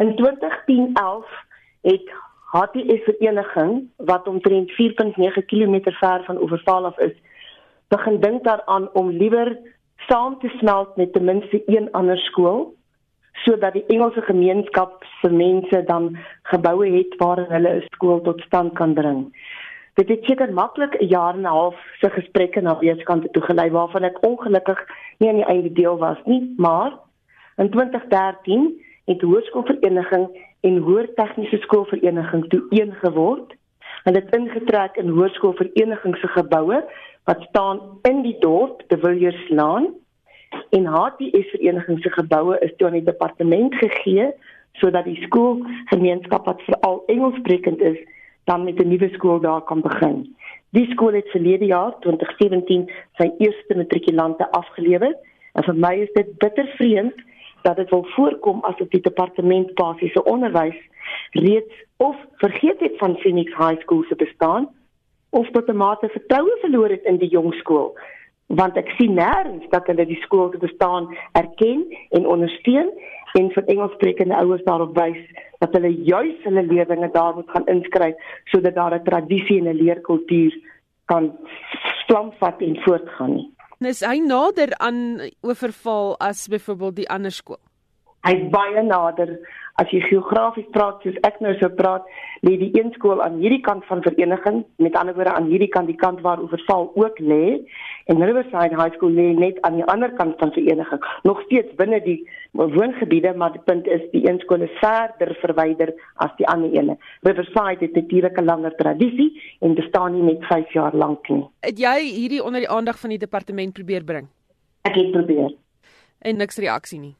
In 2010-11 het HTS vereniging wat omtrent 4.9 km ver van Oeverval af is, begin dink daaraan om liewer saam te smelt met ten minste een ander skool sodat die Engelse gemeenskap se mense dan geboue het waar hulle 'n skool tot stand kan bring. Dit het seker maklik 'n jaar en 'n half se gesprekke na weeskante toe gelei waarvan ek ongelukkig nie aan die einde deel was nie, maar in 2013 het hoërskoolvereniging en hoër tegniese skoolvereniging toe een geword. En dit ingetrek in hoërskoolvereniging se geboue wat staan in die dorp de Vilierslaan en HTS vereniging se geboue is toe aan die departement gegee sodat die skoolgemeenskap wat veral Engelssprekend is dan met 'n nuwe skool daar kan begin. Die skool het verlede jaar 2017 sy eerste matrikulante afgelewer. En vir my is dit bitter vreemd dat dit wil voorkom asof die departement basiese onderwys reeds of vergeet het van Phoenix High School se bestaan of tot 'n mate vertroue verloor het in die jong skool want ek sien nêrens dat hulle die skool te bestaan erken en ondersteun en vir Engelssprekende ouers daarop wys dat hulle juis hulle leerlinge daar moet gaan inskryf sodat daar 'n tradisie en 'n leerkultuur kan stampvat en voortgaan nie. Is hy nader aan oorval as byvoorbeeld die ander skool? Hy's baie nader as jy geografies praat soos ek nou so praat, lê die een skool aan hierdie kant van vereniging, met ander woorde aan hierdie kant die kant waar oorval ook lê en Riverside High School lê net aan die ander kant van vereniging, nog steeds binne die woongebiede, maar die punt is die een skool is verder verwyder as die ander ene. Riverside het natuurlik 'n langer tradisie en bestaan nie net 5 jaar lank nie. Het jy hierdie onder die aandag van die departement probeer bring? Ek het probeer. En niks reaksie nie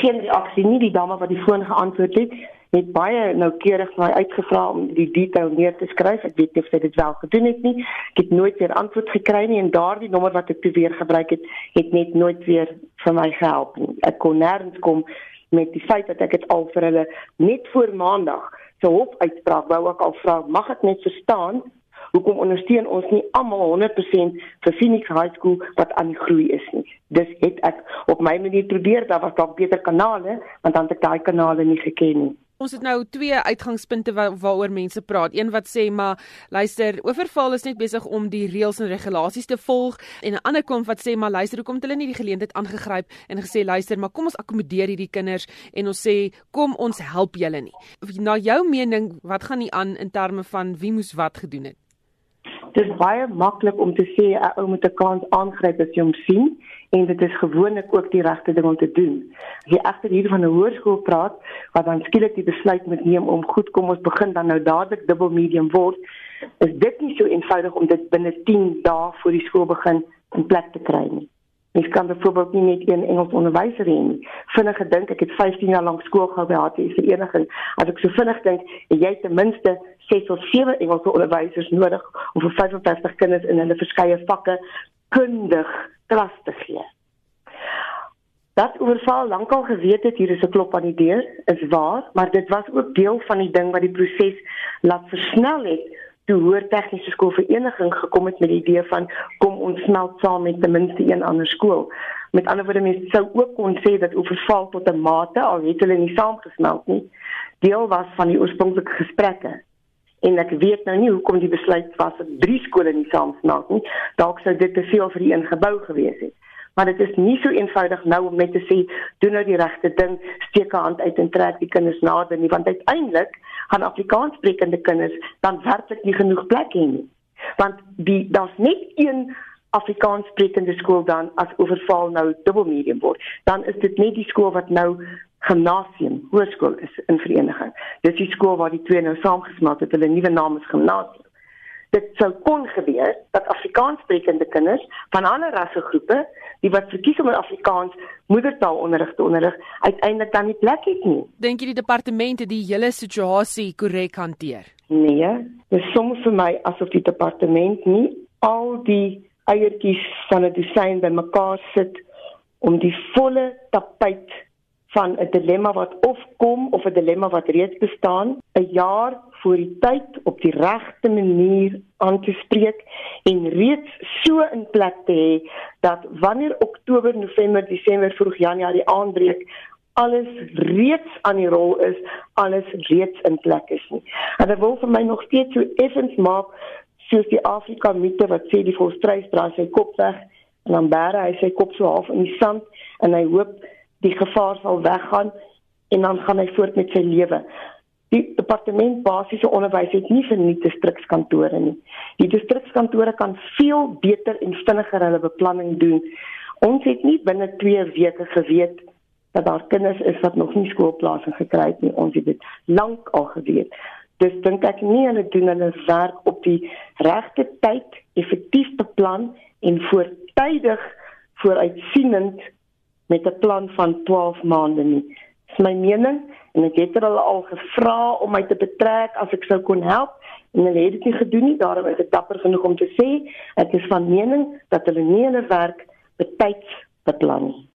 geen reaksie nie. Die dame wat die foon geantwoord het het baie noukeurig my uitgevra om die detail neer te skryf. Ek weet nie of sy dit wel gedoen het nie. Ek het nooit weer antwoord gekry nie en daardie nommer wat ek weer gebruik het het net nooit weer vir my gehelp nie. Ek kon nêrens kom met die feit dat ek dit al vir hulle net voor maandag se hof uitspraak wou ek al vra mag ek net verstaan hoekom ondersteun ons nie almal 100% vir Phoenix High School wat aan die groei is nie. Dis het ek op my manier probeer, daar was dalk beter kanale, want dan het ek daai kanale nie geken nie. Ons het nou twee uitgangspunte wa waaroor mense praat. Een wat sê maar luister, oorval is net besig om die reëls en regulasies te volg en 'n ander kom wat sê maar luister, hoekom het hulle nie die geleentheid aangegryp en gesê luister, maar kom ons akkommodeer hierdie kinders en ons sê kom ons help julle nie. Na jou mening, wat gaan nie aan in terme van wie moes wat gedoen het? Dit is baie maklik om te sê 'n ou moet 'n kans aangryp as jy hom sien en dit is gewoonlik ook die regte ding om te doen. As jy egter hier van 'n hoërskool praat wat dan skielik die besluit moet neem om goed kom ons begin dan nou dadelik dubbel medium word, is dit nie so eenvoudig om dit binne 10 dae voor die skool begin in plek te kry nie. Mens kan byvoorbeeld nie net een Engels onderwyser hê nie. Vinnig gedink, ek het 15 jaar lank skool gehou by HTS vereniging. As ek so vinnig dink, jy ten minste 6 of 7 Engels onderwysers nodig om vir 55 kinders in hulle verskeie vakke kundig klas te gee. Dat oorval lankal geweet het hier is 'n klop aan die deur, is waar, maar dit was ook deel van die ding wat die proses laat versnel het toe hoër tegniese skoolvereniging gekom het met die idee van kom ons smelt saam met ten minste een ander skool. Met ander woorde mense sou ook kon sê dat oorval tot 'n mate al het hulle nie saamgesmelt nie, deel was van die oorspronklike gesprekke. En ek weet nou nie hoekom die besluit was dat drie skole nie saamsmelt nie. Dalk sou dit te veel vir een gebou gewees het maar dit is nie so eenvoudig nou om net te sê doen nou die regte ding, steek 'n hand uit en trek die kinders nader nie, want uiteindelik gaan Afrikaanssprekende kinders dan werklik nie genoeg plek hê nie. Want die daar's net een Afrikaanssprekende skool dan as oorval nou dubbel medium word, dan is dit net die skool wat nou gimnasium hoërskool is in vereniging. Dis die skool waar die twee nou saamgesmelt het, hulle nuwe naam is gimnasium dit sou kon gebeur dat Afrikaanssprekende kinders van ander rassegroepe die wat verkies om in Afrikaans moedertaalonderrig te onderrig uiteindelik dan nie plek het nie. Dink jy die departement het die hele situasie korrek hanteer? Nee, dit is soms vir my asof die departement nie al die eiertjies van 'n design bymekaar sit om die volle tapuit van 'n dilemma wat of kom of 'n dilemma wat reeds bestaan, 'n jaar voor die tyd op die regte manier aan te spreek en reeds so in plek te hê dat wanneer Oktober, November, Desember, vroeg Januarie aanbreek, alles reeds aan die rol is, alles reeds in plek is nie. En dit wil vir my nog steeds so effens maak soos die Afrika mite wat sê die volstrys dra sy kop weg en dan bære hy sy kop so half in die sand en hy hoop die gevaar sal weggaan en dan gaan hy voort met sy lewe. Die departement basiese onderwys het nie vir nie distrikskantore nie. Die distrikskantore kan veel beter en vinniger hulle beplanning doen. Ons het nie binne 2 weke geweet dat daar kinders is wat nog nie skoolplasing gekry het nie. Ons het dit lank al geweet. Dis dink ek nie hulle doen hulle werk op die regte tyd, effektief beplan en voortydig vooruitsienend met 'n plan van 12 maande nie. Dis my mening en ek het hulle al gevra om my te betrek as ek sou kon help en hulle het dit nie gedoen nie. Daarom is ek dapper genoeg om te sê ek is van mening dat hulle nie hulle werk betyds beplan nie.